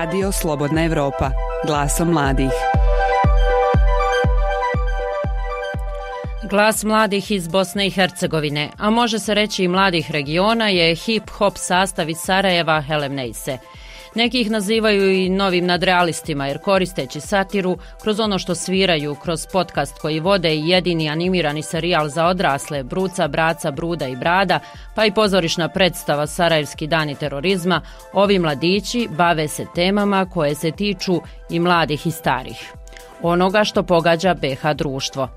Radio Slobodna Evropa, glasom mladih. Glas mladih iz Bosne i Hercegovine, a može se reći i mladih regiona, je hip-hop sastav iz Sarajeva Helem Neise. Neki ih nazivaju i novim nadrealistima jer koristeći satiru kroz ono što sviraju, kroz podcast koji vode i jedini animirani serijal za odrasle Bruca, Braca, Bruda i Brada, pa i pozorišna predstava Sarajevski dani terorizma, ovi mladići bave se temama koje se tiču i mladih i starih. Onoga što pogađa BH društvo.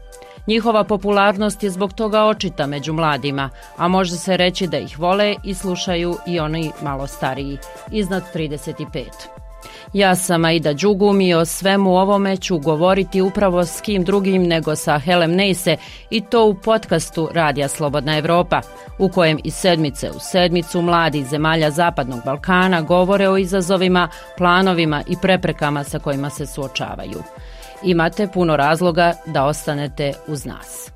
Njihova popularnost je zbog toga očita među mladima, a može se reći da ih vole i slušaju i oni malo stariji, iznad 35. Ja sam Aida Đugum i o svemu ovome ću govoriti upravo s kim drugim nego sa Helem Neise i to u podcastu Radija Slobodna Evropa, u kojem i sedmice u sedmicu mladi zemalja Zapadnog Balkana govore o izazovima, planovima i preprekama sa kojima se suočavaju imate puno razloga da ostanete uz nas.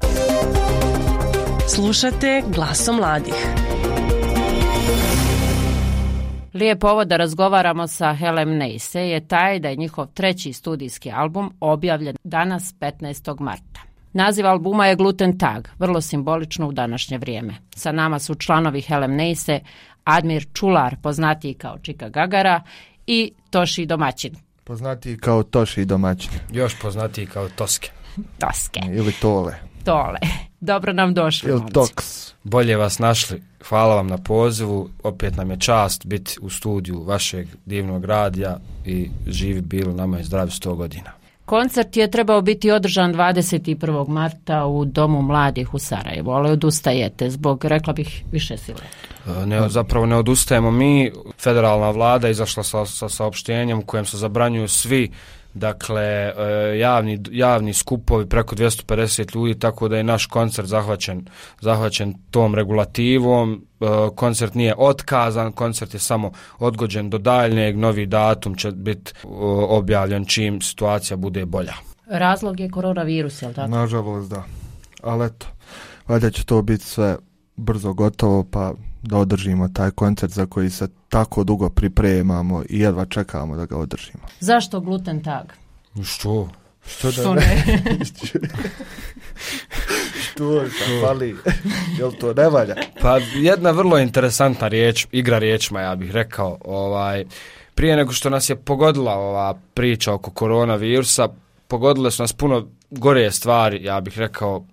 Slušate glasom mladih. Lijep povod da razgovaramo sa Helem Neise je taj da je njihov treći studijski album objavljen danas 15. marta. Naziv albuma je Gluten Tag, vrlo simbolično u današnje vrijeme. Sa nama su članovi Helem Neise, Admir Čular, poznatiji kao Čika Gagara, i Toši Domaćin, Poznati kao Toši domaćin. Još poznati kao Toske. Toske. Ili Tole. Tole. Dobro nam došli. Ili Toks. Bolje vas našli. Hvala vam na pozivu. Opet nam je čast biti u studiju vašeg divnog radija i živi bilo nama je zdravi 100 godina. Koncert je trebao biti održan 21. marta u Domu mladih u Sarajevu, ali odustajete zbog, rekla bih, više sile. E, ne, zapravo ne odustajemo mi. Federalna vlada izašla sa, sa saopštenjem u kojem se zabranjuju svi dakle e, javni, javni skupovi preko 250 ljudi tako da je naš koncert zahvaćen, zahvaćen tom regulativom. E, koncert nije otkazan koncert je samo odgođen do daljnjeg. Novi datum će biti objavljen čim situacija bude bolja. Razlog je koronavirus, je li tako? Nažalost da, ali eto valjda će to biti sve brzo gotovo pa da održimo taj koncert za koji se tako dugo pripremamo i jedva čekamo da ga održimo. Zašto gluten tag? Što? Što, Što ne? što, što fali? Jel to ne valja? Pa jedna vrlo interesantna riječ, igra riječima ja bih rekao, ovaj, prije nego što nas je pogodila ova priča oko koronavirusa, pogodile su nas puno gore stvari, ja bih rekao,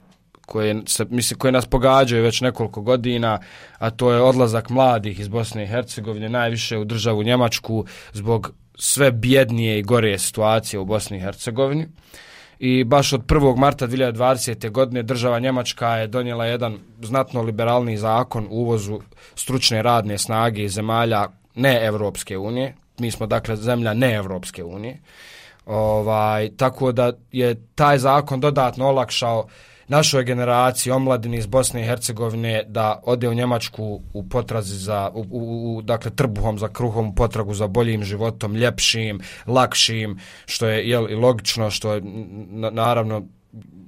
koje, se, mislim, koje nas pogađaju već nekoliko godina, a to je odlazak mladih iz Bosne i Hercegovine, najviše u državu Njemačku, zbog sve bjednije i gore situacije u Bosni i Hercegovini. I baš od 1. marta 2020. godine država Njemačka je donijela jedan znatno liberalni zakon u uvozu stručne radne snage iz zemalja ne Evropske unije. Mi smo dakle zemlja ne Evropske unije. Ovaj, tako da je taj zakon dodatno olakšao našoj generaciji omladini iz Bosne i Hercegovine da ode u Njemačku u potrazi za u, u, u dakle trbuhom za kruhom u potragu za boljim životom, ljepšim, lakšim, što je jel, i logično, što je naravno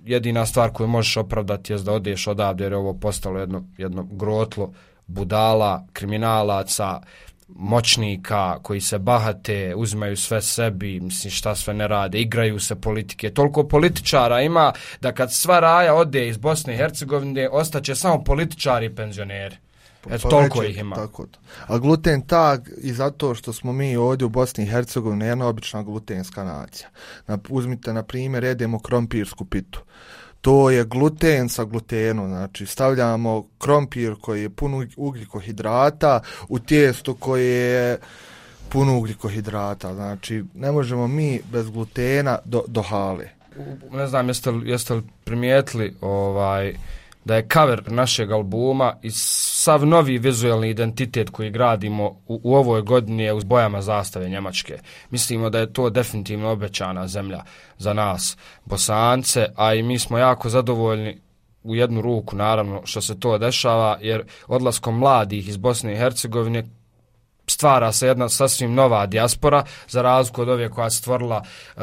jedina stvar koju možeš opravdati je da odeš odavde jer je ovo postalo jedno, jedno grotlo budala, kriminalaca, moćnika koji se bahate, uzimaju sve sebi, mislim šta sve ne rade, igraju se politike. Toliko političara ima da kad sva raja ode iz Bosne i Hercegovine, ostaće samo političari i penzioneri. Pa toliko ih ima. Tako. A gluten tag i zato što smo mi ovdje u Bosni i Hercegovini jedna obična glutenska nacija. Uzmite, na primjer, jedemo krompirsku pitu to je gluten sa glutenom, znači stavljamo krompir koji je pun ugljikohidrata u tijesto koje je puno ugljikohidrata, znači ne možemo mi bez glutena do, do hale. Ne znam, jeste li, jeste li primijetili ovaj, da je cover našeg albuma i sav novi vizualni identitet koji gradimo u, u ovoj godini je uz bojama zastave Njemačke. Mislimo da je to definitivno obećana zemlja za nas, bosance, a i mi smo jako zadovoljni u jednu ruku, naravno, što se to dešava, jer odlaskom mladih iz Bosne i Hercegovine stvara se jedna sasvim nova dijaspora, za razliku od ove koja stvorila uh,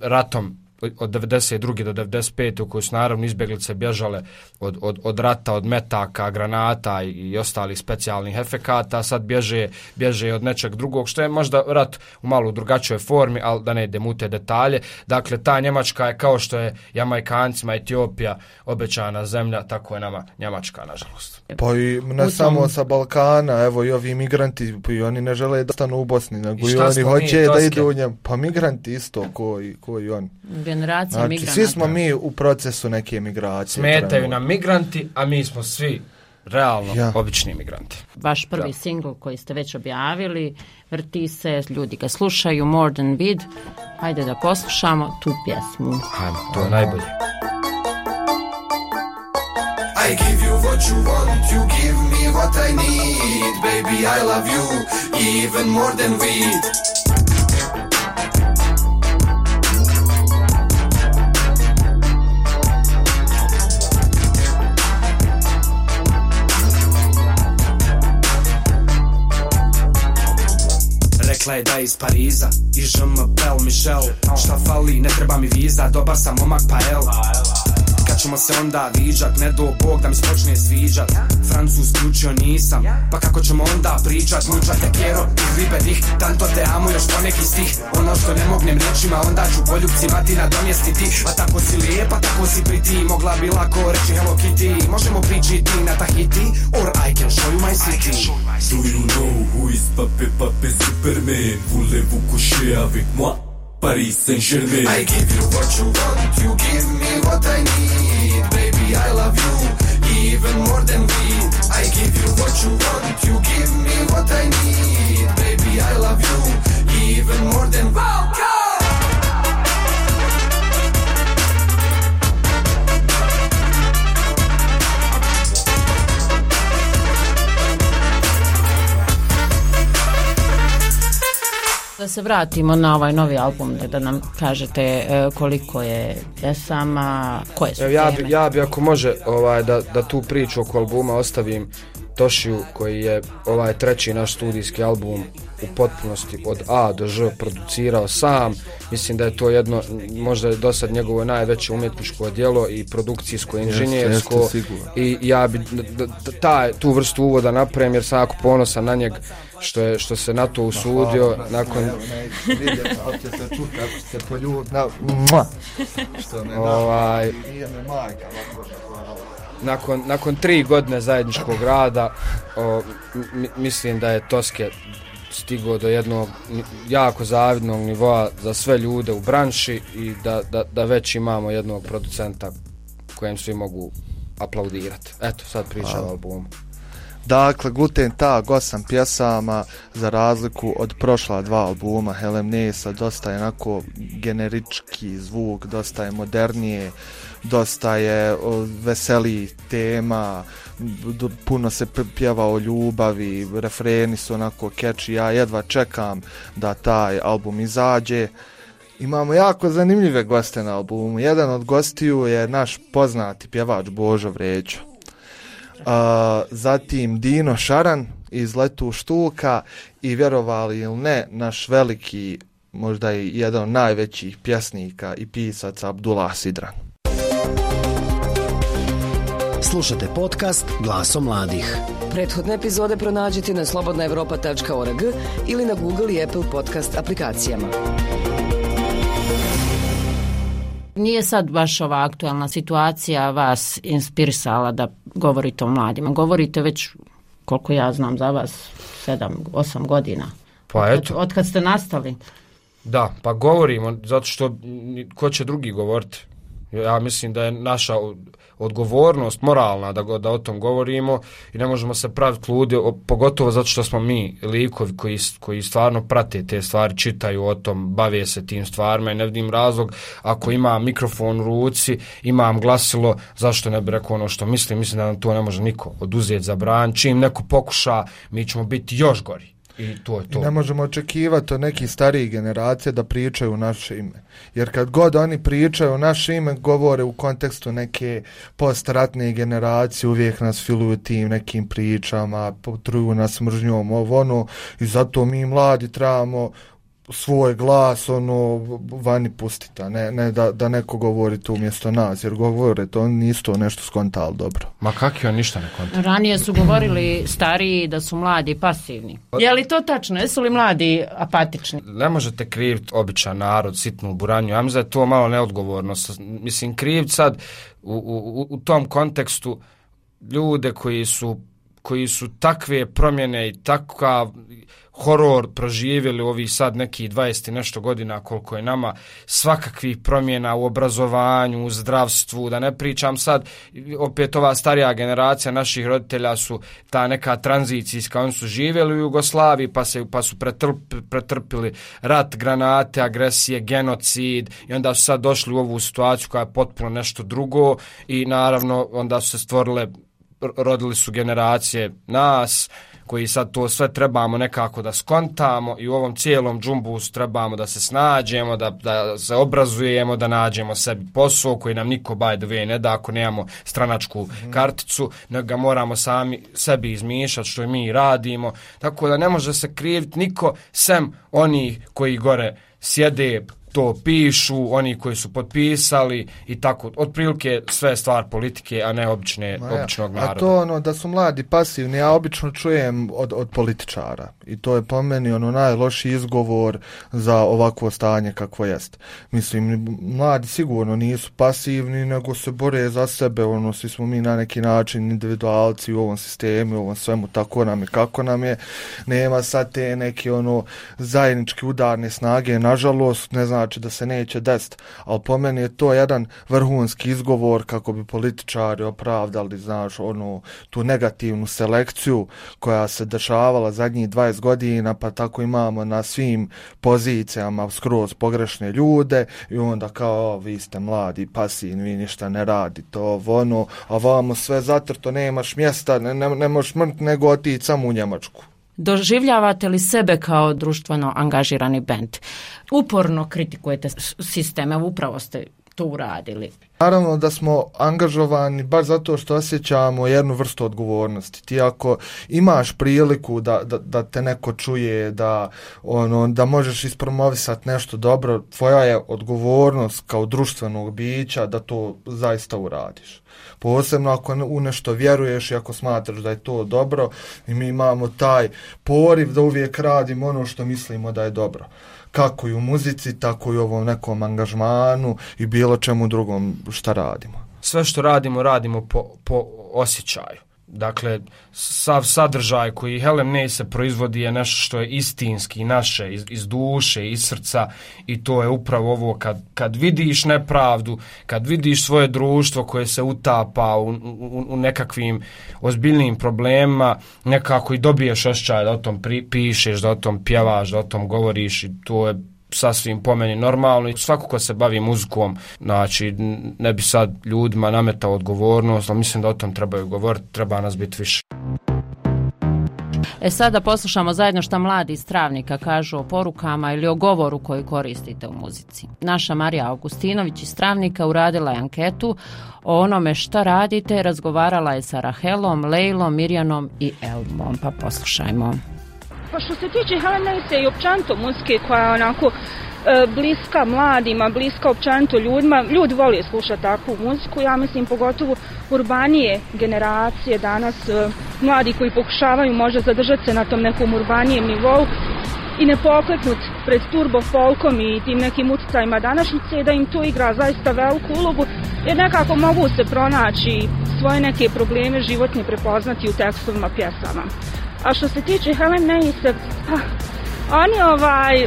ratom od 92. do 95. u kojoj su naravno izbjeglice bježale od, od, od rata, od metaka, granata i, i ostalih specijalnih efekata, sad bježe, bježe od nečeg drugog, što je možda rat u malo drugačoj formi, ali da ne idem u te detalje. Dakle, ta Njemačka je kao što je Jamajkancima, Etiopija obećana zemlja, tako je nama Njemačka, nažalost. Pa i ne tom- samo sa Balkana, evo i ovi migranti, pa i oni ne žele da stanu u Bosni, nego I i, oni hoće da idu u njem. Pa migranti isto, ko i, ko i oni. Generacija Znači, migranata. svi smo mi u procesu neke migracije. Smetaju nam migranti, a mi smo svi realno Ja. obični migranti. Vaš prvi Da. singl koji ste već objavili, vrti se, ljudi ga slušaju, More Than Vid. Hajde da poslušamo tu pjesmu. Hajmo, to je najbolje. I give you what you want, you give me what I need. Baby, I love you even more than weed. Rekla je da je iz Pariza. I žm Pel Michel. Šta fali, ne treba mi viza. Dobar sam momak pa el ćemo se onda viđat Ne do Bog da mi se počne sviđat. Francus ključio nisam Pa kako ćemo onda pričat? Mučat te kjero i ribe dih Tanto te amo još poneki stih. Ono što ne mognem riječima Onda ću poljubcima ti nadomjestiti. A tako si lijepa, tako si priti Mogla bi lako reći Hello Kitty Možemo pričiti na Tahiti Or I can show you my city. Do you know who is Pape Pape Superman? Voulez-vous coucher avec moi Paris Saint-Germain I give you what you want, you give me what I need. Baby, I love you even more than weed. I give you what you want, you give me what I need. Baby, I love you even more than vodka. Da se vratimo na ovaj novi album, da nam kažete e, koliko je pjesama, koje su Evo, ja, teme. bi, ja bi ako može ovaj, da, da tu priču oko albuma ostavim Tošiju koji je ovaj treći naš studijski album u potpunosti od A do Ž producirao sam. Mislim da je to jedno, možda je do sad njegovo najveće umjetničko djelo i produkcijsko, inženjersko. jeste, sigurno. I ja bi taj, tu vrstu uvoda napravim jer sam jako ponosan na njeg što, je, što se na to usudio nakon Evo, neće vidjeti, ali će se čuti kako se poljubiti. Na, mua. Što ne Ovaj- nije me majka, hvala. Nakon, nakon tri godine zajedničkog rada o, mi- mislim da je Toske stigao do jednog jako zavidnog nivoa za sve ljude u branši i da, da, da već imamo jednog producenta kojem svi mogu aplaudirati. Eto, sad pričam o albumu. Dakle, Gluten Tag, osam pjesama, za razliku od prošla dva albuma Helem Nesa, dosta je onako generički zvuk, dosta je modernije, dosta je veseli tema, puno se pjeva o ljubavi, refreni su onako catchy, ja jedva čekam da taj album izađe. Imamo jako zanimljive goste na albumu. Jedan od gostiju je naš poznati pjevač Božo Vređo. A, zatim Dino Šaran iz Letu Štuka i vjerovali ili ne, naš veliki, možda i jedan od najvećih pjesnika i pisaca Abdullah Sidran. Slušate podcast Glasom mladih. Prethodne epizode pronađite na slobodnaevropa.org ili na Google i Apple podcast aplikacijama. Nije sad baš ova aktualna situacija vas inspirisala da govorite o mladima. Govorite već, koliko ja znam za vas, sedam, osam godina. Pa eto. Od kad ste nastali. Da, pa govorimo, zato što ko će drugi govoriti? Ja mislim da je naša od- odgovornost moralna da, da o tom govorimo i ne možemo se praviti ludi, o- pogotovo zato što smo mi likovi koji, koji stvarno prate te stvari, čitaju o tom, bave se tim stvarima i ne vidim razlog ako imam mikrofon u ruci, imam glasilo, zašto ne bi rekao ono što mislim, mislim da nam to ne može niko oduzeti za bran, čim neko pokuša, mi ćemo biti još gori. I to je I to. ne možemo očekivati od nekih starijih generacija da pričaju u naše ime. Jer kad god oni pričaju u naše ime, govore u kontekstu neke postratne generacije, uvijek nas filuju tim nekim pričama, potruju nas mržnjom, ovo ono, i zato mi mladi trebamo svoj glas ono vani pustita, ne, ne da, da neko govori tu umjesto nas, jer govore to oni nisu to nešto skontali dobro. Ma kakvi on ništa ne konta? Ranije su govorili stariji da su mladi pasivni. Je li to tačno? Jesu li mladi apatični? Ne možete kriviti običan narod, sitnu buranju. Ja mislim da je to malo neodgovorno. Mislim, krivit sad u, u, u- u tom kontekstu ljude koji su koji su takve promjene i takav horor proživjeli ovi ovih sad neki 20 i nešto godina koliko je nama svakakvih promjena u obrazovanju, u zdravstvu, da ne pričam sad, opet ova starija generacija naših roditelja su ta neka tranzicijska, oni su živjeli u Jugoslaviji pa, se, pa su pretrp, pretrpili rat, granate, agresije, genocid i onda su sad došli u ovu situaciju koja je potpuno nešto drugo i naravno onda su se stvorile rodili su generacije nas koji sad to sve trebamo nekako da skontamo i u ovom cijelom džumbusu trebamo da se snađemo, da, da se obrazujemo, da nađemo sebi posao koji nam niko by the way ne da ako nemamo stranačku karticu, nego ga moramo sami sebi izmišljati što mi radimo, tako da ne može se kriviti niko sem onih koji gore sjede to pišu, oni koji su potpisali i tako, otprilike sve stvar politike, a ne obične, Ma ja, običnog A naroda. to ono da su mladi pasivni, ja obično čujem od, od političara i to je po meni ono najloši izgovor za ovakvo stanje kakvo jest. Mislim, mladi sigurno nisu pasivni, nego se bore za sebe, ono, svi smo mi na neki način individualci u ovom sistemu, u ovom svemu, tako nam je, kako nam je, nema sad te neke ono zajedničke udarne snage, nažalost, ne znači da se neće desiti, ali po meni je to jedan vrhunski izgovor kako bi političari opravdali, znaš, onu tu negativnu selekciju koja se dešavala zadnjih 20 godina, pa tako imamo na svim pozicijama skroz pogrešne ljude i onda kao, vi ste mladi, pasin, vi ništa ne radite, ovo, ono, a vamo sve zatrto, nemaš mjesta, ne, ne, ne možeš mrt nego otići samo u Njemačku. Doživljavate li sebe kao društveno angažirani bend? Uporno kritikujete sisteme, upravo ste to uradili. Naravno da smo angažovani baš zato što osjećamo jednu vrstu odgovornosti. Ti ako imaš priliku da, da, da te neko čuje, da, ono, da možeš ispromovisati nešto dobro, tvoja je odgovornost kao društvenog bića da to zaista uradiš. Posebno ako u nešto vjeruješ i ako smatraš da je to dobro i mi imamo taj poriv da uvijek radimo ono što mislimo da je dobro kako i u muzici, tako i u ovom nekom angažmanu i bilo čemu drugom šta radimo. sve što radimo, radimo po, po osjećaju. Dakle, sav sadržaj koji Helen Ney se proizvodi je nešto što je istinski, naše, iz, iz duše, iz srca. I to je upravo ovo kad, kad vidiš nepravdu, kad vidiš svoje društvo koje se utapa u, u, u nekakvim ozbiljnim problemima, nekako i dobiješ osjećaj da o tom pri, pišeš, da o tom pjevaš, da o tom govoriš i to je sasvim po meni normalno i svako ko se bavi muzikom, znači ne bi sad ljudima nametao odgovornost, ali mislim da o tom trebaju govoriti, treba nas biti više. E sada poslušamo zajedno šta mladi iz Travnika kažu o porukama ili o govoru koji koristite u muzici. Naša Marija Augustinović iz Travnika uradila je anketu o onome šta radite, razgovarala je sa Rahelom, Lejlom, Mirjanom i Elmom, pa poslušajmo. Pa što se tiče Helenese i općanto muzike koja je onako e, bliska mladima, bliska općanto ljudima, ljudi vole slušati takvu muziku, ja mislim pogotovo urbanije generacije danas, e, mladi koji pokušavaju možda zadržati se na tom nekom urbanijem nivou i ne pokleknut pred turbo folkom i tim nekim utjecajima današnjice da im to igra zaista veliku ulogu jer nekako mogu se pronaći svoje neke probleme životne prepoznati u tekstovima pjesama. A što se tiče Helen Neise, pa, oni ovaj,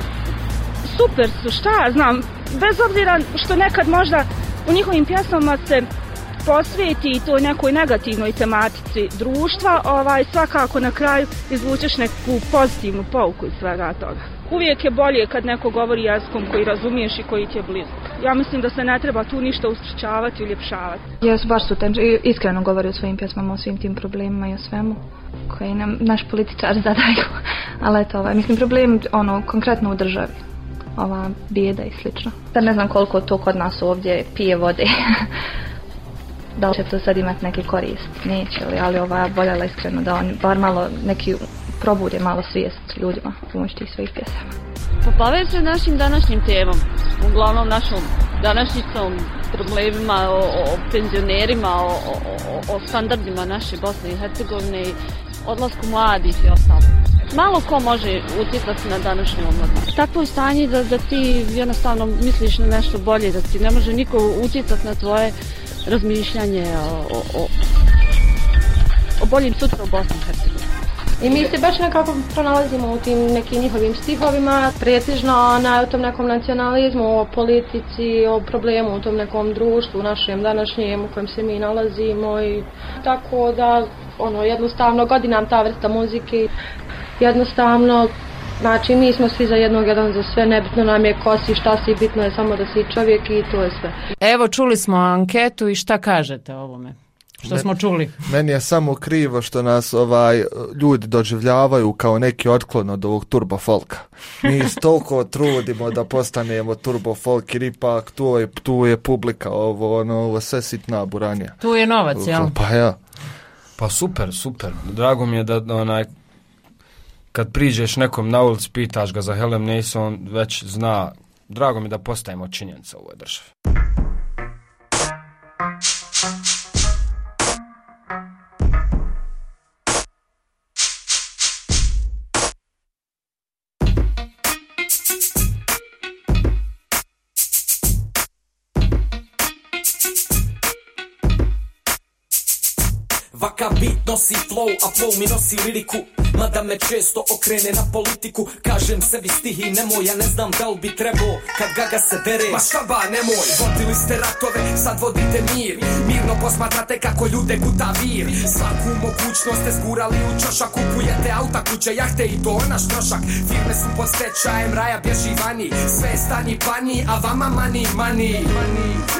super su, šta ja znam, bez obzira što nekad možda u njihovim pjesmama se posvijeti toj nekoj negativnoj tematici društva, ovaj svakako na kraju izvučeš neku pozitivnu pouku iz svega toga. Uvijek je bolje kad neko govori jezikom koji razumiješ i koji ti je blizak. Ja mislim da se ne treba tu ništa ustričavati i uljepšavati. Jesu, baš su ten, iskreno govori o svojim pjesmama, o svim tim problemima i o svemu koji nam naš političar zadaju. Ali eto, ovaj, mislim, problem ono, konkretno u državi. Ova bijeda i slično. Sad ne znam koliko to kod nas ovdje pije vode. da li će to sad imati neki korist? Neće li, ali ova voljela iskreno da on bar malo neki probude malo svijest ljudima pomoći tih svojih pjesama. Pa se našim današnjim temom, uglavnom našom današnjicom, problemima, o, o penzionerima, o, o, o standardima naše Bosne i Hercegovine i odlasku mladih i ostalo. Malo ko može utjecati na današnju omladinu. Takvo je stanje da, da ti jednostavno misliš na nešto bolje, da ti ne može niko utjecati na tvoje razmišljanje o, o, o, o boljim sutra u Bosni i mi se baš nekako pronalazimo u tim nekim njihovim stihovima, pretežno na tom nekom nacionalizmu, o politici, o problemu u tom nekom društvu, našem današnjem u kojem se mi nalazimo i tako da ono jednostavno godinam ta vrsta muzike jednostavno Znači, mi smo svi za jednog, jedan za sve, nebitno nam je ko si, šta si, bitno je samo da si čovjek i to je sve. Evo, čuli smo anketu i šta kažete o ovome? Što smo čuli? Meni je samo krivo što nas ovaj ljudi doživljavaju kao neki otklon od ovog turbo folka. Mi se toliko trudimo da postanemo turbo folk jer ipak tu je, tu je publika ovo, ono, ovo sve sitna buranija. Tu je novac, jel? Pa ja. Pa super, super. Drago mi je da onaj kad priđeš nekom na ulici, pitaš ga za Helen Nason, već zna, drago mi da postajemo činjenica u ovoj državi. Nosi flow, a flow mi nosi liriku. Mada me često okrene na politiku. Kažem sebi stihi nemoj, ja ne znam da li bi trebao. Kad gaga se dere Ma šta ba nemoj, vodili ste ratove, sad vodite mir. Mirno posmatrate kako ljude guta vir. Svaku mogućnost ste zgurali u čošak Kupujete auta, kuće, jahte i to naš trošak. Firme su pod stečajem, raja bježi vani. Sve je pani, a vama mani, mani.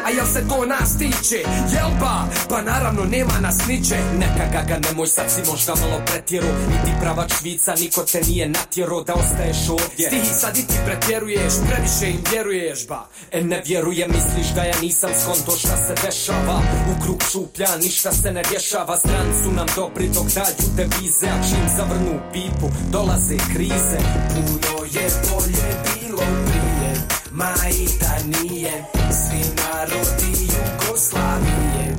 A jel se to nas tiče, jel ba? Pa naravno nema nas niče. Neka gaga nemoj, sad si možda malo pretjeru Niti prava švica, niko te nije natjero da ostaješ ovdje. Stihi sad i ti pretjeruješ, previše im vjeruješ ba. E ne vjeruje, misliš da ja nisam skonto šta se dešava. U krug šuplja, ništa se ne rješava. Strancu nam dobri dok dađu devize A čim zavrnu pipu, dolaze krize. Puno je bolje bilo prije Ma i da nije. Svi narodi Jugoslavije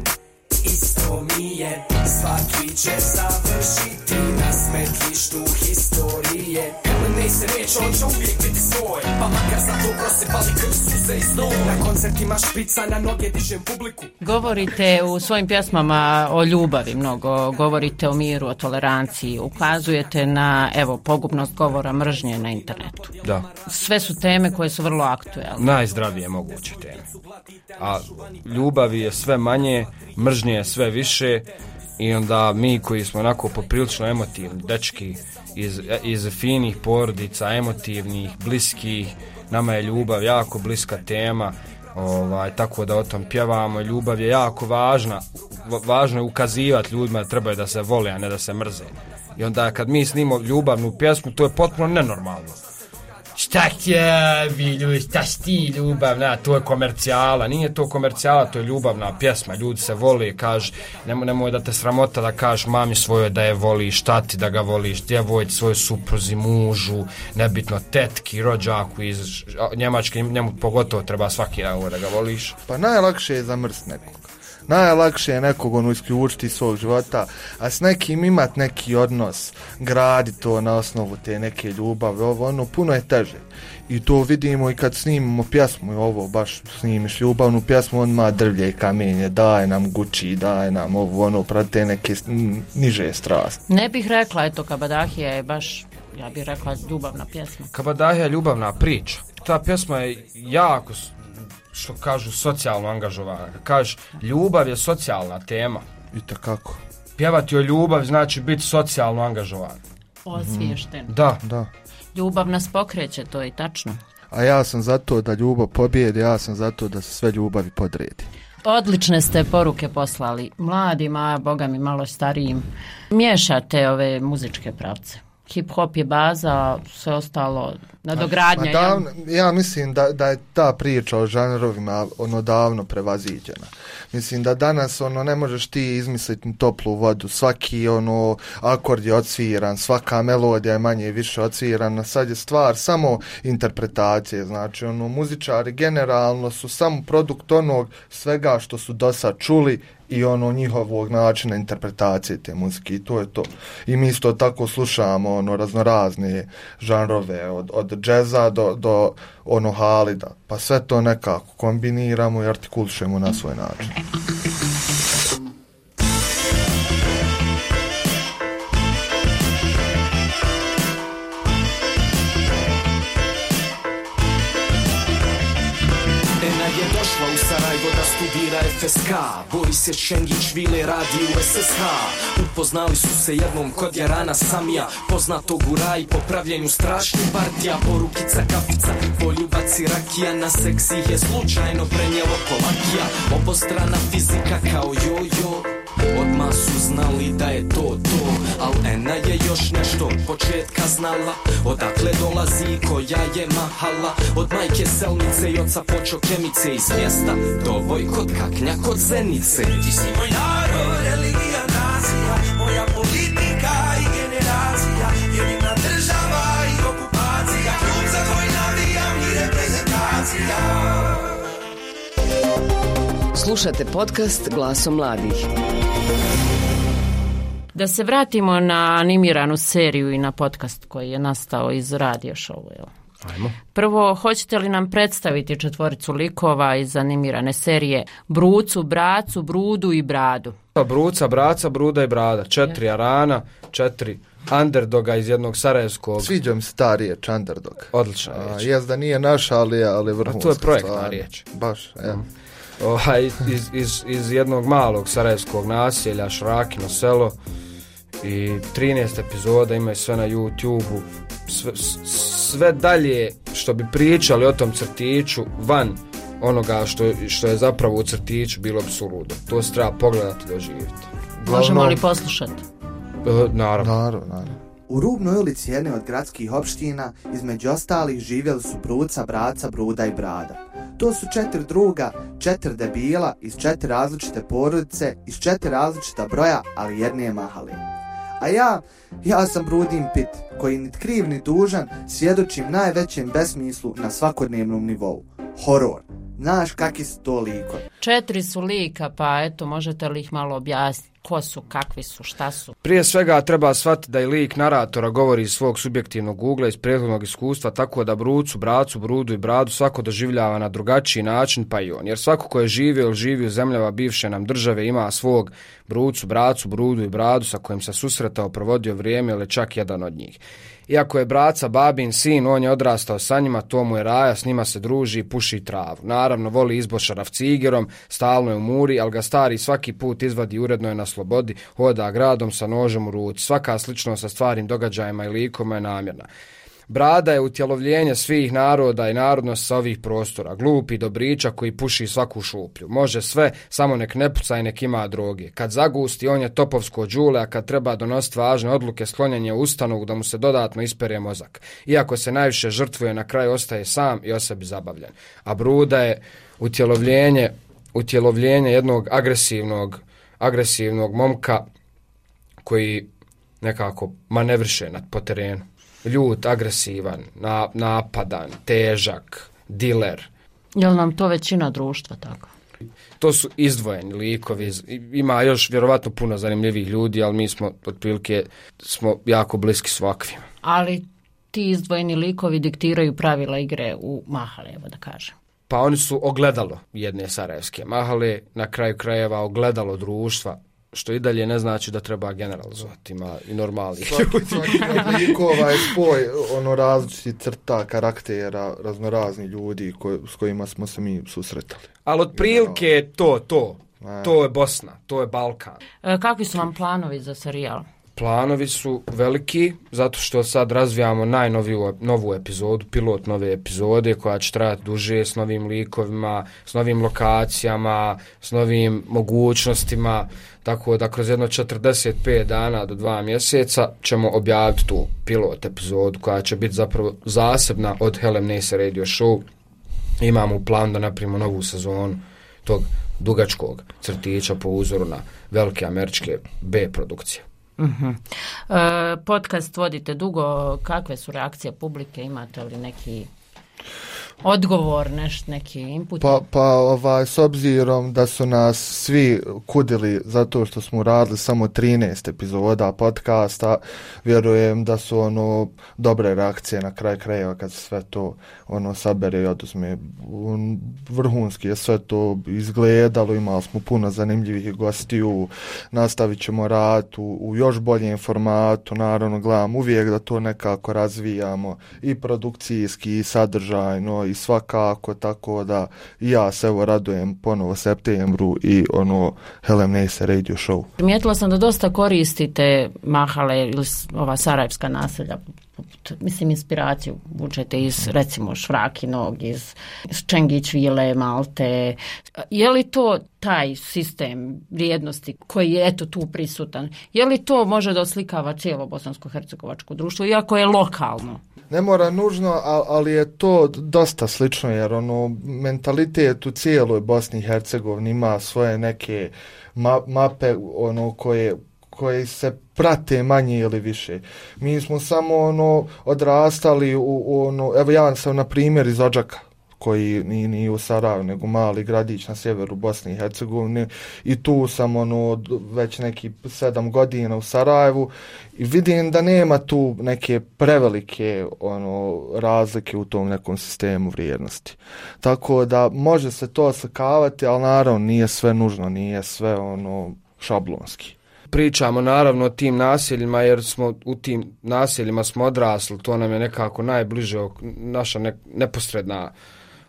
Isto mi je. Svaki će završiti na smetlištu historije Kada ne se reč, on će uvijek biti svoj Pa makar za to prosipali krv suze i snoj Na koncertima špica na noge dižem publiku Govorite u svojim pjesmama o ljubavi mnogo, govorite o miru, o toleranciji, ukazujete na, evo, pogubnost govora mržnje na internetu. Da. Sve su teme koje su vrlo aktuelne. Najzdravije moguće teme. A ljubavi je sve manje, mržnje je sve više i onda mi koji smo onako poprilično emotivni, dečki iz, iz finih porodica, emotivnih, bliskih, nama je ljubav jako bliska tema, ovaj, tako da o tom pjevamo, ljubav je jako važna, važno je ukazivati ljudima da trebaju da se vole, a ne da se mrze. I onda kad mi snimo ljubavnu pjesmu, to je potpuno nenormalno šta će, vi ljudi, šta sti ljubavna, to je komercijala, nije to komercijala, to je ljubavna pjesma, ljudi se voli, kaže, nemo, nemoj da te sramota da kažeš mami svojoj da je voliš, tati da ga voliš, djevojci svojoj supruzi, mužu, nebitno tetki, rođaku iz Njemačke, njemu pogotovo treba svaki dan da ga voliš. Pa najlakše je zamrst nekog najlakše je nekog ono isključiti svog života, a s nekim imat neki odnos, gradi to na osnovu te neke ljubave, ovo ono, puno je teže. I to vidimo i kad snimimo pjesmu, i ovo baš snimiš ljubavnu pjesmu, on ma drvlje i kamenje, daje nam guči, daje nam ovo, ono, prate neke niže strast. Ne bih rekla, eto, Kabadahija je baš, ja bih rekla, ljubavna pjesma. Kabadahija je ljubavna priča. Ta pjesma je jako što kažu socijalno angažovana. Kažu, ljubav je socijalna tema. I kako? Pjevati o ljubav znači biti socijalno angažovan. Osviješten. Da. Da. Ljubav nas pokreće, to je tačno. A ja sam zato da ljubav pobijedi, ja sam zato da se sve ljubavi podredi. Odlične ste poruke poslali mladima, boga mi malo starijim. Miješate ove muzičke pravce. Hip hop je baza, sve ostalo nadogradnja. Ma davno, ja mislim da, da je ta priča o žanrovima ono davno prevaziđena. Mislim da danas ono ne možeš ti izmisliti toplu vodu, svaki ono akord je odsviran, svaka melodija je manje i više odsvirana, sad je stvar samo interpretacije, znači ono muzičari generalno su samo produkt onog svega što su do sad čuli i ono njihovog načina interpretacije te muzike i to je to. I mi isto tako slušamo ono raznorazne žanrove od, od džeza do, do ono halida. Pa sve to nekako kombiniramo i artikulišemo na svoj način. Studira FSK Boris je Šengić, Vile radi u SSH Upoznali su se jednom kod Jarana Samija Poznatog u raj po pravljenju strašnih partija Porukica, kafica, poljubac i rakija Na seksi ih je slučajno prenijelo Kolakija Obostrana fizika kao jojo. Odmah su znali da je to to Al Ena je još nešto od početka znala. Odakle dolazi i koja je mahala? Od majke Selnice i oca Počo Kemice Iz mjesta. Dovoj kod kaknja kod Zenice. Ti si moj narod, religija, nacija Moja politika i generacija Jedina država i okupacija. Klub za tvoj navijam i reprezentacija. Slušate podcast Glasom mladih. Da se vratimo na animiranu seriju i na podcast koji je nastao iz radio. Jel? Ajmo. Prvo, hoćete li nam predstaviti četvoricu likova iz animirane serije Brucu, Bracu, Brudu i Bradu? Pa Bruca, Braca, Bruda i Brada. Četiri Arana, četiri underdoga iz jednog sarajevskog. Sviđa mi se ta riječ, underdog. Odlična A, riječ. Jes da nije naša, ali, ali vrhunska. A to je projektna stvarno. riječ. Baš, evo. Ovaj, iz, iz, iz jednog malog sarajevskog naselja, Šrakino selo i 13 epizoda imaju sve na YouTube-u sve, sve dalje što bi pričali o tom crtiću van onoga što, što je zapravo u crtiću bilo bi suludo. To se treba pogledati i doživjeti. Možemo li poslušati? E, naravno. Naravno, naravno. U rubnoj ulici jedne od gradskih opština, između ostalih živjeli su Bruca, Braca, Bruda i Brada. To su četiri druga, četiri debila iz četiri različite porodice, iz četiri različita broja, ali jedne mahale. A ja, ja sam Brudin Pit, koji nit kriv ni dužan svjedočim najvećem besmislu na svakodnevnom nivou. Horor. Znaš kakvi su to likovi. Četiri su lika, pa eto, možete li ih malo objasniti? Ko su, kakvi su, šta su? Prije svega treba shvatiti da i lik naratora govori iz svog subjektivnog ugla, iz prethodnog iskustva, tako da brucu, bracu, brudu i bradu svako doživljava na drugačiji način, pa i on. Jer svako ko je živio ili živi u zemljava bivše nam države ima svog brucu, bracu, brudu i bradu sa kojim se susretao, provodio vrijeme ili čak jedan od njih. Iako je braca babin sin, on je odrastao sa njima, to mu je raja, s njima se druži i puši travu. Naravno, voli izbošarav cigerom, stalno je u muri, ali ga stari svaki put izvadi uredno je na slobodi, hoda gradom sa nožem u ruci. Svaka sličnost sa stvarnim događajima i likoma je namjerna. Brada je utjelovljenje svih naroda i narodnost sa ovih prostora, glupi dobriča koji puši svaku šuplju. Može sve, samo nek ne puca i nek ima droge. Kad zagusti, on je topovsko džule, a kad treba donositi važne odluke, sklonjen je u ustanog da mu se dodatno ispere mozak. Iako se najviše žrtvuje, na kraju ostaje sam i o sebi zabavljen. A Bruda je utjelovljenje, utjelovljenje jednog agresivnog, agresivnog momka koji nekako manevriše nad po terenu. Ljut, agresivan, na, napadan, težak, diler. Je li nam to većina društva tako? To su izdvojeni likovi. Ima još vjerovatno puno zanimljivih ljudi, ali mi smo otprilike smo jako bliski s ovakvima. Ali ti izdvojeni likovi diktiraju pravila igre u Mahale, evo da kažem. Pa oni su ogledalo jedne sarajevske mahale, na kraju krajeva ogledalo društva, što i dalje ne znači da treba generalizovati, ima i normalnih Svaki, ljudi. svaki likova je spoj ono različitih crta, karaktera, raznorazni ljudi ko, s kojima smo se mi susretali. Ali otprilike je to, to. To je Bosna, to je Balkan. E, kakvi su vam planovi za serijal? Planovi su veliki, zato što sad razvijamo najnoviju novu epizodu, pilot nove epizode koja će trajati duže s novim likovima, s novim lokacijama, s novim mogućnostima, tako da kroz jedno 45 dana do dva mjeseca ćemo objaviti tu pilot epizodu koja će biti zapravo zasebna od Helem Nese Radio Show. Imamo u plan da napravimo novu sezonu tog dugačkog crtića po uzoru na velike američke B produkcije. Uh -huh. e, podcast vodite dugo, kakve su reakcije publike, imate li neki odgovor, neš, neki input? Pa, pa ovaj, s obzirom da su nas svi kudili zato što smo radili samo 13 epizoda podcasta, vjerujem da su ono dobre reakcije na kraj krajeva kad se sve to ono sabere i oduzme. Vrhunski je sve to izgledalo, imali smo puno zanimljivih gostiju, nastavit ćemo rad u, u još boljem formatu, naravno gledam uvijek da to nekako razvijamo i produkcijski i sadržajno i svakako tako da ja se evo radujem ponovo septembru i ono Helen Nese radio show. Primijetila sam da dosta koristite mahale ili ova sarajevska naselja mislim inspiraciju vučete iz recimo Švrakinog iz Čengić Vile, Malte. Je li to taj sistem vrijednosti koji je eto tu prisutan? Je li to može da oslikava cijelo bosansko-hercegovačko društvo iako je lokalno? Ne mora nužno, ali je to dosta slično, jer ono, mentalitet u cijeloj Bosni i Hercegovini ima svoje neke ma mape ono koje koje se prate manje ili više. Mi smo samo ono odrastali u, u ono, evo ja sam na primjer iz Ođaka, koji ni, ni u Sarajevu, nego mali gradić na sjeveru Bosne i Hercegovine i tu sam ono već neki sedam godina u Sarajevu i vidim da nema tu neke prevelike ono razlike u tom nekom sistemu vrijednosti. Tako da može se to slikavati, ali naravno nije sve nužno, nije sve ono šablonski pričamo naravno o tim naseljima jer smo u tim naseljima smo odrasli, to nam je nekako najbliže naša ne, neposredna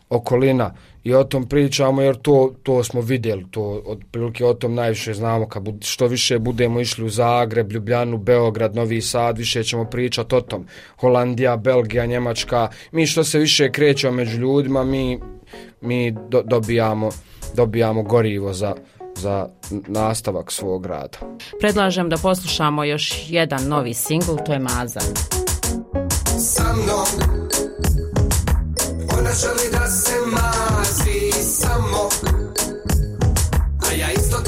okolina i o tom pričamo jer to, to smo vidjeli, to od prilike o tom najviše znamo, kad bud, što više budemo išli u Zagreb, Ljubljanu, Beograd, Novi Sad, više ćemo pričati o tom. Holandija, Belgija, Njemačka, mi što se više krećemo među ljudima, mi, mi do, dobijamo, dobijamo gorivo za, za nastavak svog rada. Predlažem da poslušamo još jedan novi singl, to je Maza. Sa mnom Ona želi da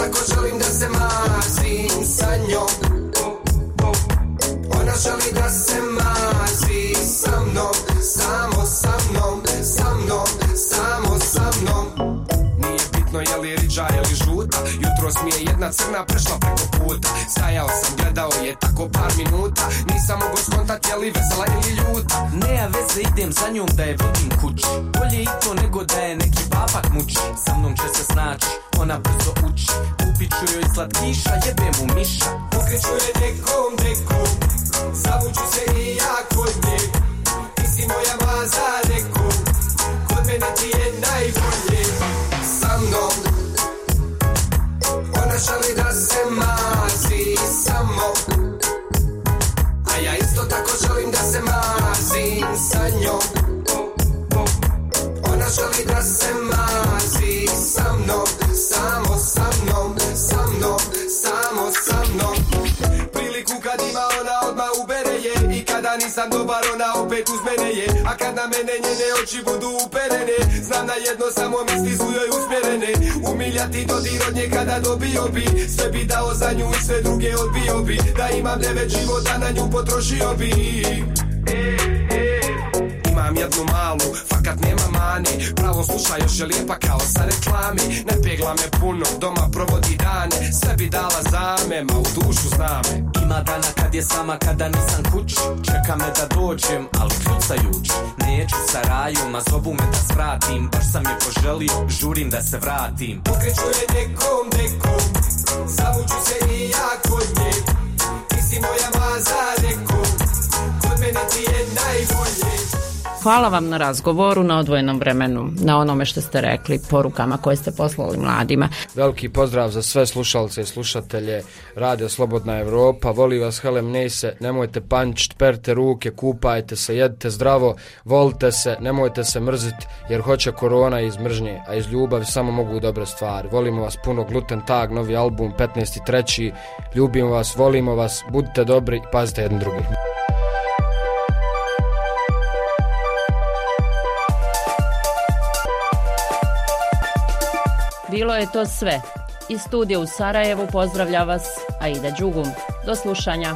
tako želim da se mazim sa njom Ona želi da se mazi sa mnom Samo žuta Jutro smije jedna crna prešla preko puta. Stajao sam, gledao je tako par minuta. Nisam mogo skontat je li vesela ili ljuta. Ne, veze idem za njom da je vodim kući Bolje i to nego da je neki papak muči Sa mnom će se snaći, ona brzo uči. Kupiću joj slatkiša, jebem u miša. Pokreću je nekom, nekom Zavuću se i ja kod nje. Ti si moja maza, nekom Kod mene ti je najbolje Ona da se mazi samo. A ja isto tako želim da se mazim sa njom. Ona želi da se mazi sa mnom Samo sa mnom, sa mnom, samo sa mnom. Priliku kad ima ona odmah ubere je. I kada nisam dobar ona opet uz mene je. A kad na mene nje oči budu uperene. Znam da jedno samo misli su joj usmjerene. Umiljati dodir od nje kada dobio bi. Sve bi dao za nju i sve druge odbio bi. Da imam devet života na nju potrošio bi. E, e. Imam jednu malu, fakat nema mani. Pravo sluša još je lijepa kao sa reklami. Ne pegla me puno, doma provodi dane. Sve bi dala za me, ma u dušu zna me Ima dana kad je sama, kada nisam kući. Čeka me da dođem, al kljucajući. Neću sa raju, ma zovu me da svratim Baš sam je poželio, žurim da se vratim. Pokreću je nekom, nekom Zavuću se i ja kod nje. Ti si moja maza, nekom Kod mene ti je najbolje Hvala vam na razgovoru, na odvojenom vremenu, na onome što ste rekli, porukama koje ste poslali mladima. Veliki pozdrav za sve slušalce i slušatelje Radio Slobodna Evropa. Voli vas Helem Nese, nemojte pančit, perte ruke, kupajte se, jedite zdravo, volite se, nemojte se mrziti jer hoće korona iz mržnje, a iz ljubavi samo mogu dobre stvari. Volimo vas puno, Gluten Tag, novi album, 15.3. Ljubimo vas, volimo vas, budite dobri pazite jedan drugi. Bilo je to sve. Iz studija u Sarajevu pozdravlja vas Aida Đugum. Do slušanja.